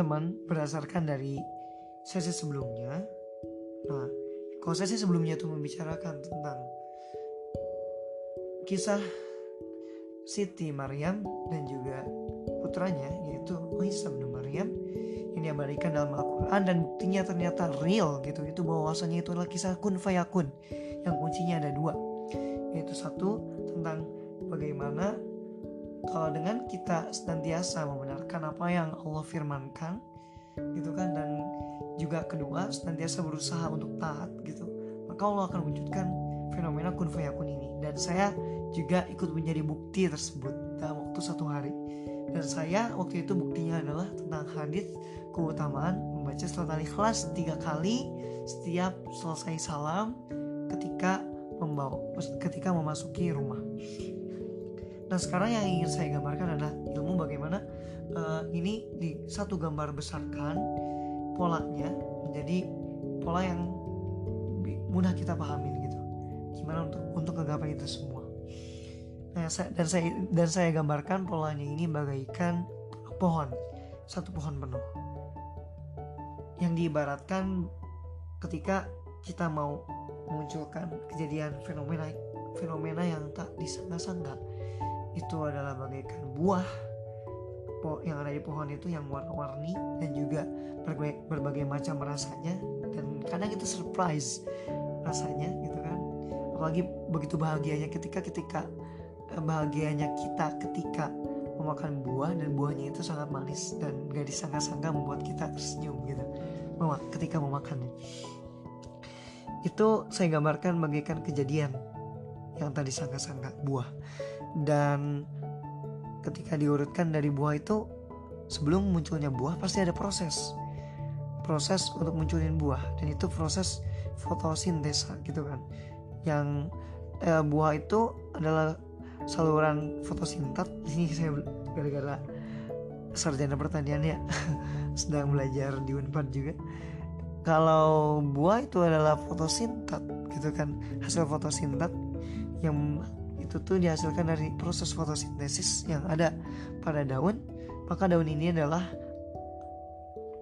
teman-teman berdasarkan dari sesi sebelumnya. Nah kalau sesi sebelumnya itu membicarakan tentang kisah Siti Maryam dan juga putranya yaitu Isa bin Maryam yang diabadikan dalam Al-Quran dan buktinya ternyata real gitu. Itu bahwasanya itu adalah kisah kun fayakun yang kuncinya ada dua. Yaitu satu tentang bagaimana kalau dengan kita senantiasa membenarkan apa yang Allah firmankan gitu kan? Dan juga kedua senantiasa berusaha untuk taat gitu. Maka Allah akan wujudkan fenomena kun fayakun ini. Dan saya juga ikut menjadi bukti tersebut dalam waktu satu hari. Dan saya waktu itu buktinya adalah tentang hadis keutamaan membaca surat al-ikhlas tiga kali setiap selesai salam ketika membawa ketika memasuki rumah nah sekarang yang ingin saya gambarkan adalah ilmu bagaimana uh, ini di satu gambar besarkan polanya menjadi pola yang mudah kita pahami gitu. Gimana untuk untuk menggapai itu semua. Nah, dan saya dan saya gambarkan polanya ini bagaikan pohon, satu pohon penuh. Yang diibaratkan ketika kita mau memunculkan kejadian fenomena fenomena yang tak disangka-sangka itu adalah bagaikan buah yang ada di pohon itu yang warna-warni dan juga berbagai, berbagai macam rasanya. Dan kadang itu surprise rasanya gitu kan. Apalagi begitu bahagianya ketika ketika bahagianya kita ketika memakan buah dan buahnya itu sangat manis dan gak disangka-sangka membuat kita tersenyum gitu. Ketika memakannya. Itu saya gambarkan bagaikan kejadian yang tadi sangka-sangka buah dan ketika diurutkan dari buah itu sebelum munculnya buah pasti ada proses. Proses untuk munculin buah. Dan itu proses fotosintesa gitu kan. Yang eh, buah itu adalah saluran fotosintat ini saya gara-gara sarjana pertanian ya. Sedang belajar di Unpad juga. Kalau buah itu adalah fotosintat gitu kan. Hasil fotosintat yang itu tuh dihasilkan dari proses fotosintesis yang ada pada daun. Maka daun ini adalah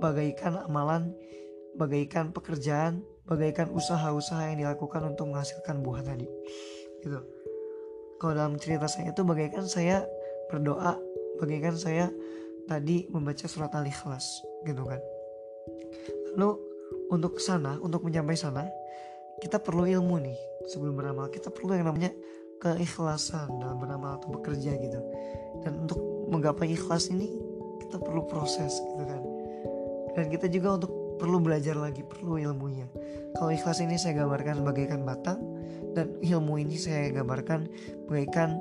bagaikan amalan bagaikan pekerjaan bagaikan usaha-usaha yang dilakukan untuk menghasilkan buah tadi. Gitu. Kalau dalam cerita saya itu bagaikan saya berdoa bagaikan saya tadi membaca surat al-ikhlas gitu kan. Lalu untuk sana untuk mencapai sana kita perlu ilmu nih. Sebelum beramal kita perlu yang namanya keikhlasan dalam beramal atau bekerja gitu. Dan untuk menggapai ikhlas ini kita perlu proses gitu kan. Dan kita juga untuk perlu belajar lagi perlu ilmunya. Kalau ikhlas ini saya gambarkan bagaikan batang dan ilmu ini saya gambarkan bagaikan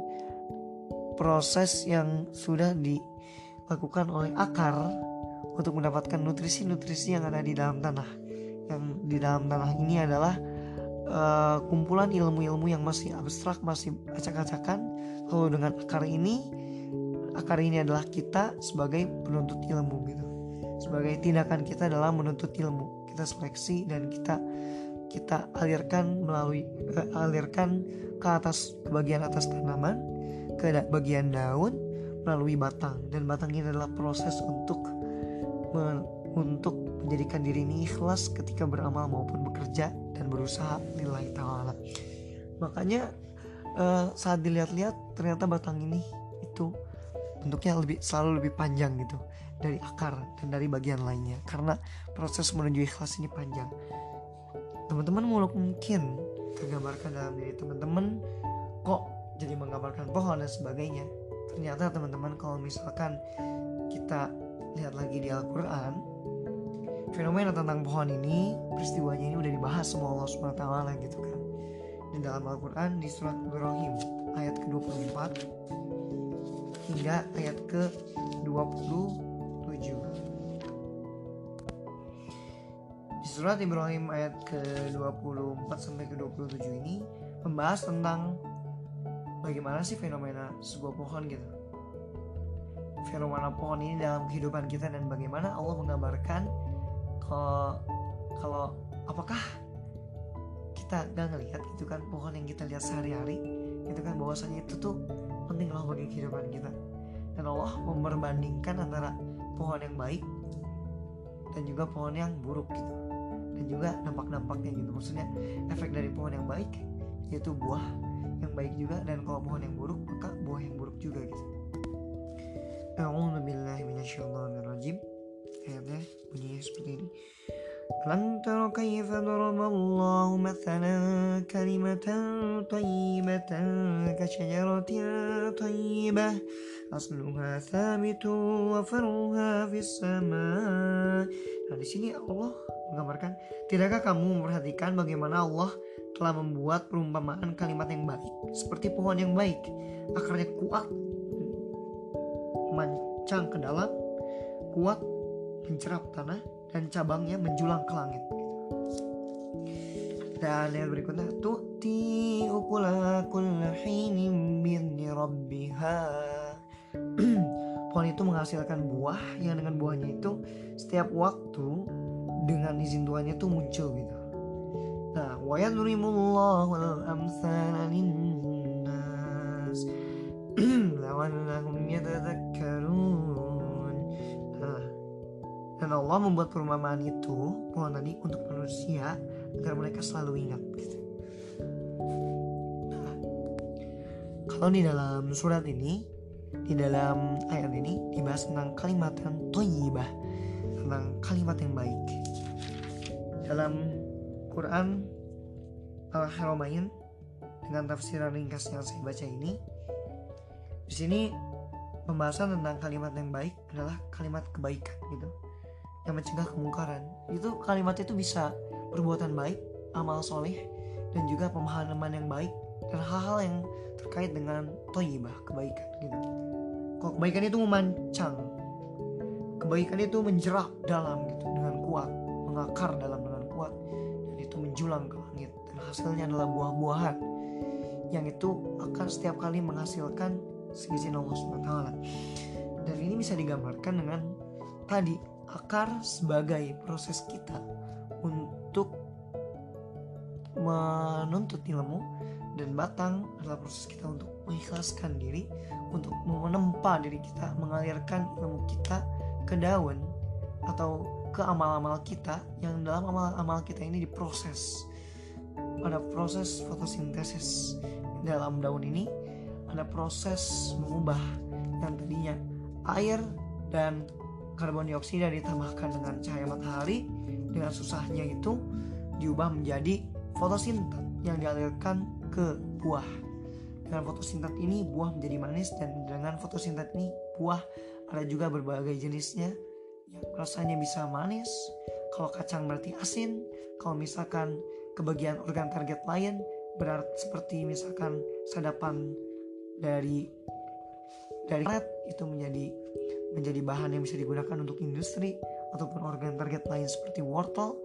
proses yang sudah dilakukan oleh akar untuk mendapatkan nutrisi-nutrisi yang ada di dalam tanah. Yang di dalam tanah ini adalah uh, kumpulan ilmu-ilmu yang masih abstrak, masih acak-acakan. Lalu dengan akar ini, akar ini adalah kita sebagai penuntut ilmu gitu. Sebagai tindakan kita dalam menuntut ilmu. Kita seleksi dan kita kita alirkan melalui uh, alirkan ke atas ke bagian atas tanaman ke bagian daun melalui batang dan batang ini adalah proses untuk untuk menjadikan diri ini ikhlas ketika beramal maupun bekerja dan berusaha nilai ta'ala. Makanya uh, saat dilihat-lihat ternyata batang ini itu bentuknya lebih selalu lebih panjang gitu dari akar dan dari bagian lainnya. Karena proses menuju ikhlas ini panjang. Teman-teman mungkin tergambarkan dalam diri teman-teman kok jadi menggambarkan pohon dan sebagainya ternyata teman-teman kalau misalkan kita lihat lagi di Al-Quran fenomena tentang pohon ini peristiwanya ini udah dibahas sama Allah SWT gitu kan di dalam Al-Quran di surat Ibrahim ayat ke-24 hingga ayat ke-27 surat Ibrahim ayat ke-24 sampai ke-27 ini membahas tentang bagaimana sih fenomena sebuah pohon gitu. Fenomena pohon ini dalam kehidupan kita dan bagaimana Allah menggambarkan kalau kalau apakah kita gak ngelihat itu kan pohon yang kita lihat sehari-hari itu kan bahwasanya itu tuh penting loh bagi kehidupan kita. Dan Allah memperbandingkan antara pohon yang baik dan juga pohon yang buruk gitu. Dan juga dampak-dampaknya gitu. Maksudnya efek dari pohon yang baik yaitu buah yang baik juga dan kalau pohon yang buruk maka buah yang buruk juga gitu. A'udzubillahi minasyaitonirrajim ayatnya bunyinya seperti ini ألم تر كيف ضرب الله مثلا كلمة طيبة كشجرة طيبة أصلها ثابت وفرعها في السماء Nah di sini Allah menggambarkan Tidakkah kamu memperhatikan bagaimana Allah telah membuat perumpamaan kalimat yang baik Seperti pohon yang baik Akarnya kuat Mancang ke dalam Kuat mencerap tanah Dan cabangnya menjulang ke langit Dan yang berikutnya Tu'ti ukula kulla rabbiha pohon itu menghasilkan buah yang dengan buahnya itu setiap waktu dengan izin Tuhannya itu muncul gitu. Nah, wa yadrimullahu al-amsala linnas la'allahum yatadzakkarun. Dan Allah membuat perumpamaan itu pohon tadi untuk manusia agar mereka selalu ingat gitu. Nah, kalau di dalam surat ini di dalam ayat ini dibahas tentang kalimat yang toyibah tentang kalimat yang baik dalam Quran Al-Haramain dengan tafsiran ringkas yang saya baca ini di sini pembahasan tentang kalimat yang baik adalah kalimat kebaikan gitu yang mencegah kemungkaran. Itu kalimat itu bisa perbuatan baik amal soleh dan juga pemahaman yang baik dan hal-hal yang terkait dengan toyibah kebaikan gitu. Kalau kebaikan itu memancang kebaikan itu menjerak dalam gitu dengan kuat mengakar dalam dengan kuat dan itu menjulang ke langit. Dan hasilnya adalah buah-buahan yang itu akan setiap kali menghasilkan seizin Allah SWT dan ini bisa digambarkan dengan tadi akar sebagai proses kita untuk menuntut ilmu dan batang adalah proses kita untuk mengikhlaskan diri untuk menempa diri kita mengalirkan ilmu kita ke daun atau ke amal-amal kita yang dalam amal-amal kita ini diproses. Ada proses fotosintesis dalam daun ini ada proses mengubah yang tadinya air dan karbon dioksida ditambahkan dengan cahaya matahari dengan susahnya itu diubah menjadi fotosintet yang dialirkan ke buah. Dengan fotosintet ini buah menjadi manis dan dengan fotosintet ini buah ada juga berbagai jenisnya yang rasanya bisa manis. Kalau kacang berarti asin. Kalau misalkan kebagian organ target lain berarti seperti misalkan sadapan dari dari red itu menjadi menjadi bahan yang bisa digunakan untuk industri ataupun organ target lain seperti wortel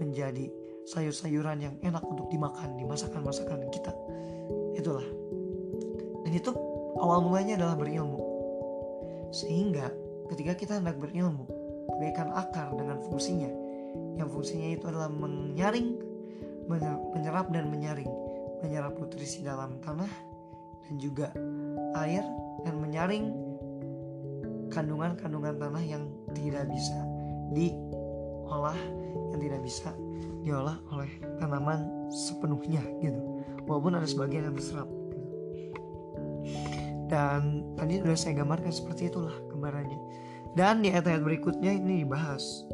menjadi sayur-sayuran yang enak untuk dimakan di masakan-masakan kita. Itulah. Dan itu awal mulanya adalah berilmu. Sehingga ketika kita hendak berilmu bagaikan akar dengan fungsinya. Yang fungsinya itu adalah menyaring menyerap dan menyaring. Menyerap nutrisi dalam tanah dan juga air dan menyaring kandungan-kandungan tanah yang tidak bisa diolah yang tidak bisa diolah oleh tanaman sepenuhnya gitu. Walaupun ada sebagian yang terserap gitu. dan tadi sudah saya gambarkan seperti itulah gambarannya. Dan di ayat-ayat berikutnya ini dibahas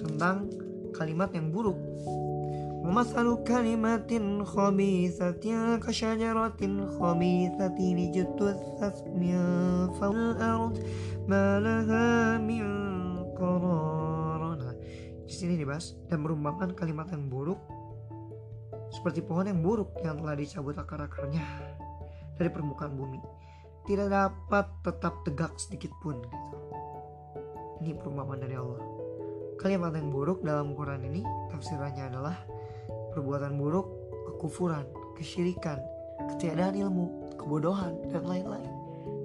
tentang kalimat yang buruk ومثل كلمة خبيثة كشجرة خبيثة اجتثت من فوق الأرض ما لها من قرار di sini dibahas dan merumpamakan kalimat yang buruk seperti pohon yang buruk yang telah dicabut akar-akarnya dari permukaan bumi tidak dapat tetap tegak sedikit pun gitu. Ini perumpamaan dari Allah. Kalimat yang buruk dalam Quran ini tafsirannya adalah perbuatan buruk, kekufuran, kesyirikan, ketiadaan ilmu, kebodohan dan lain-lain.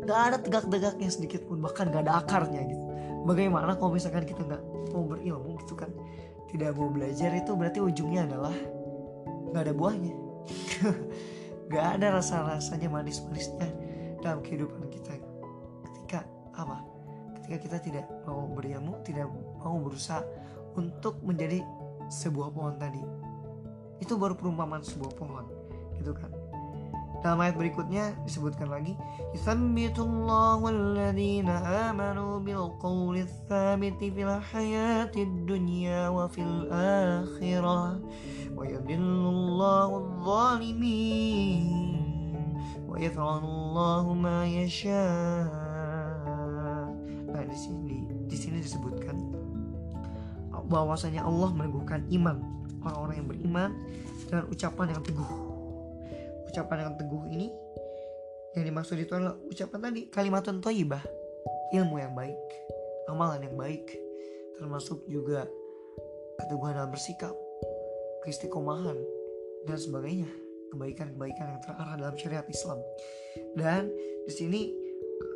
Gak ada tegak-tegaknya sedikit pun bahkan gak ada akarnya gitu. Bagaimana kalau misalkan kita nggak mau berilmu gitu kan? Tidak mau belajar itu berarti ujungnya adalah nggak ada buahnya. Nggak ada rasa rasanya manis manisnya dalam kehidupan kita. Ketika apa? Ketika kita tidak mau berilmu tidak mau berusaha untuk menjadi sebuah pohon tadi itu baru perumpamaan sebuah pohon gitu kan. Dalam ayat berikutnya disebutkan lagi Yuthabbitullahu alladhina amanu bil qawli tsabiti fil hayatid dunya wa fil akhirah wa yudillullahu adh-dhalimin wa yaf'alullahu ma yasha. Nah di sini di sini disebutkan bahwasanya Allah meneguhkan iman orang-orang yang beriman dengan ucapan yang teguh. Ucapan yang teguh ini yang dimaksud itu adalah ucapan tadi kalimatun thayyibah ilmu yang baik amalan yang baik termasuk juga keteguhan dalam bersikap keistiqomahan dan sebagainya kebaikan-kebaikan yang terarah dalam syariat Islam. Dan di sini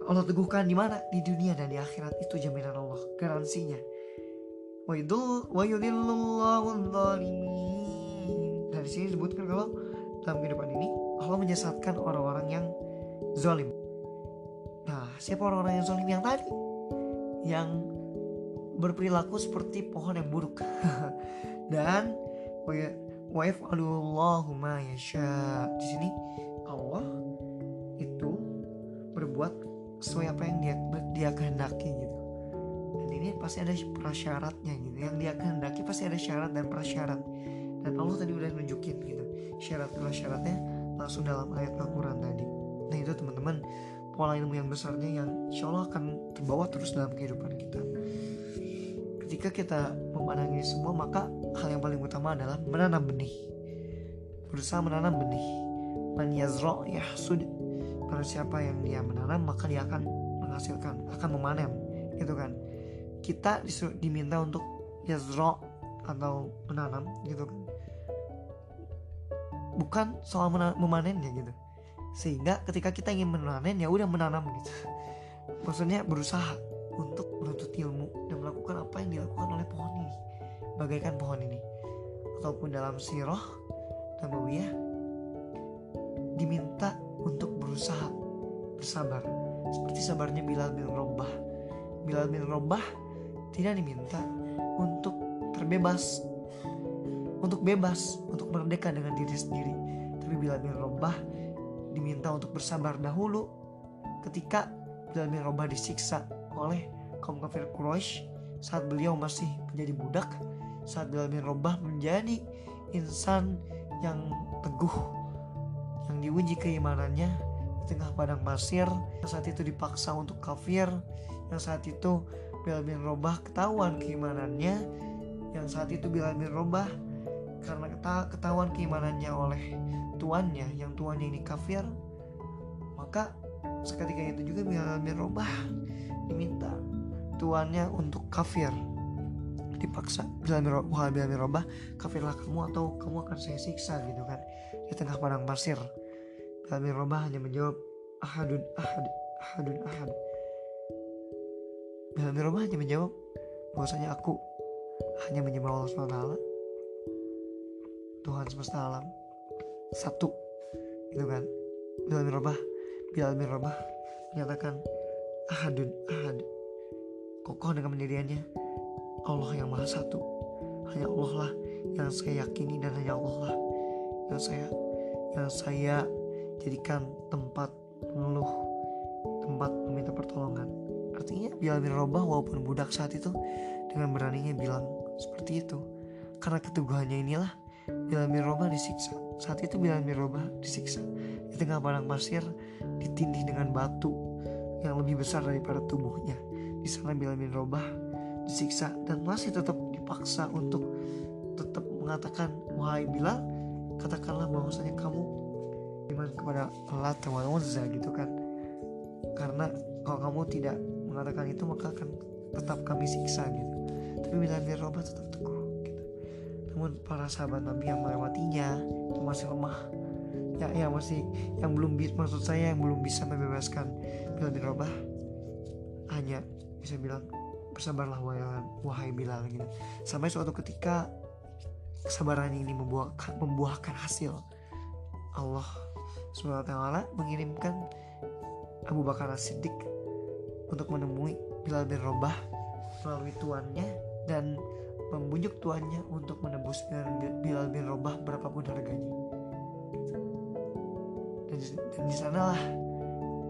Allah teguhkan di mana? Di dunia dan di akhirat itu jaminan Allah garansinya wa dan di sini disebutkan kalau dalam kehidupan ini Allah menyesatkan orang-orang yang zalim. Nah, siapa orang-orang yang zalim yang tadi? Yang berperilaku seperti pohon yang buruk. Dan wa yaf'alullahu ma yasha. Di sini Allah itu berbuat sesuai apa yang dia dia kehendaki gitu. Ini pasti ada prasyaratnya gitu. Yang dia kehendaki pasti ada syarat dan prasyarat. Dan Allah tadi udah nunjukin gitu syarat prasyaratnya langsung dalam ayat Al-Quran tadi. Nah itu teman-teman pola ilmu yang besarnya yang insya Allah akan terbawa terus dalam kehidupan kita. Ketika kita memandang ini semua maka hal yang paling utama adalah menanam benih. Berusaha menanam benih. Man yazra yahsud. Karena siapa yang dia menanam maka dia akan menghasilkan akan memanen gitu kan kita disuruh diminta untuk yazra atau menanam gitu kan. Bukan soal memanennya gitu. Sehingga ketika kita ingin memanen ya udah menanam gitu. Maksudnya berusaha untuk menuntut ilmu dan melakukan apa yang dilakukan oleh pohon ini. Bagaikan pohon ini. Ataupun dalam sirah nabawiyah diminta untuk berusaha bersabar. Seperti sabarnya Bilal bin Robah Bilal bin Robah tidak diminta untuk terbebas untuk bebas, untuk merdeka dengan diri sendiri. Tapi bila bin Robah diminta untuk bersabar dahulu ketika Bilal bin Robah disiksa oleh kaum kafir Quraisy saat beliau masih menjadi budak, saat Bilal bin Robah menjadi insan yang teguh, yang diuji keimanannya di tengah padang pasir, yang saat itu dipaksa untuk kafir, yang saat itu Bilal bin Robah ketahuan keimanannya, yang saat itu Bilal bin Robah karena ketahuan keimanannya oleh tuannya yang tuannya ini kafir maka seketika itu juga Bilal bin Robah diminta tuannya untuk kafir. Dipaksa Bilal bin Robah, Bilal bin kafirlah kamu atau kamu akan saya siksa gitu kan di tengah padang pasir. Bilal bin Robah hanya menjawab ahadun ahad ahadun ahad. Bilal bin Robah hanya menjawab bahwasanya aku hanya menyembah Allah SWT Tuhan semesta alam satu gitu kan? Bilal bin Rabah Bilal bin Rabah menyatakan ahadun ahad. Kokoh dengan pendiriannya? Allah yang maha satu. Hanya Allah lah yang saya yakini dan hanya Allah lah yang saya yang saya jadikan tempat mengeluh tempat meminta pertolongan artinya Bilal bin Rabah walaupun budak saat itu dengan beraninya bilang seperti itu karena keteguhannya inilah Bilal bin Robah disiksa. Saat itu Bilal bin Robah disiksa di tengah padang pasir ditindih dengan batu yang lebih besar daripada tubuhnya. Di sana Bilal bin Robah disiksa dan masih tetap dipaksa untuk tetap mengatakan wahai Bilal katakanlah bahwasanya kamu iman kepada Allah Uzza gitu kan karena kalau kamu tidak mengatakan itu maka akan tetap kami siksa gitu. Tapi Bilal bin Robah tetap teguh namun para sahabat Nabi yang melewatinya itu masih lemah ya ya masih yang belum bisa maksud saya yang belum bisa membebaskan Bilal bin hanya bisa bilang bersabarlah wahai, wahai Bilal gitu. Sampai suatu ketika kesabaran ini membuahkan, membuahkan hasil. Allah SWT mengirimkan Abu Bakar As-Siddiq untuk menemui Bilal bin Robah melalui tuannya dan membujuk tuannya untuk menebus Bilal bin Robah berapapun harganya. Dan, dan di sanalah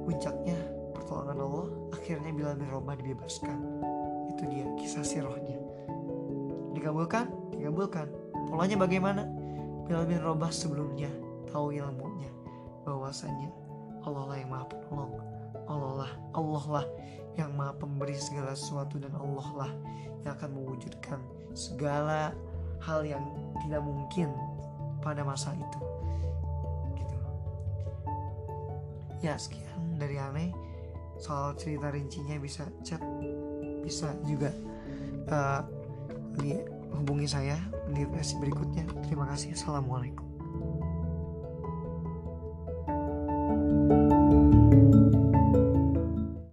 puncaknya pertolongan Allah. Akhirnya Bilal bin Robah dibebaskan. Itu dia kisah sirohnya dikabulkan dikabulkan polanya bagaimana? Bilal bin Robah sebelumnya tahu ilmunya. Bahwasanya Allah lah yang maha penolong. Allah lah Allah lah yang maha pemberi segala sesuatu dan Allah lah yang akan mewujudkan segala hal yang tidak mungkin pada masa itu. Gitu. Ya sekian dari aneh soal cerita rincinya bisa chat bisa juga uh, hubungi saya di versi berikutnya. Terima kasih. Assalamualaikum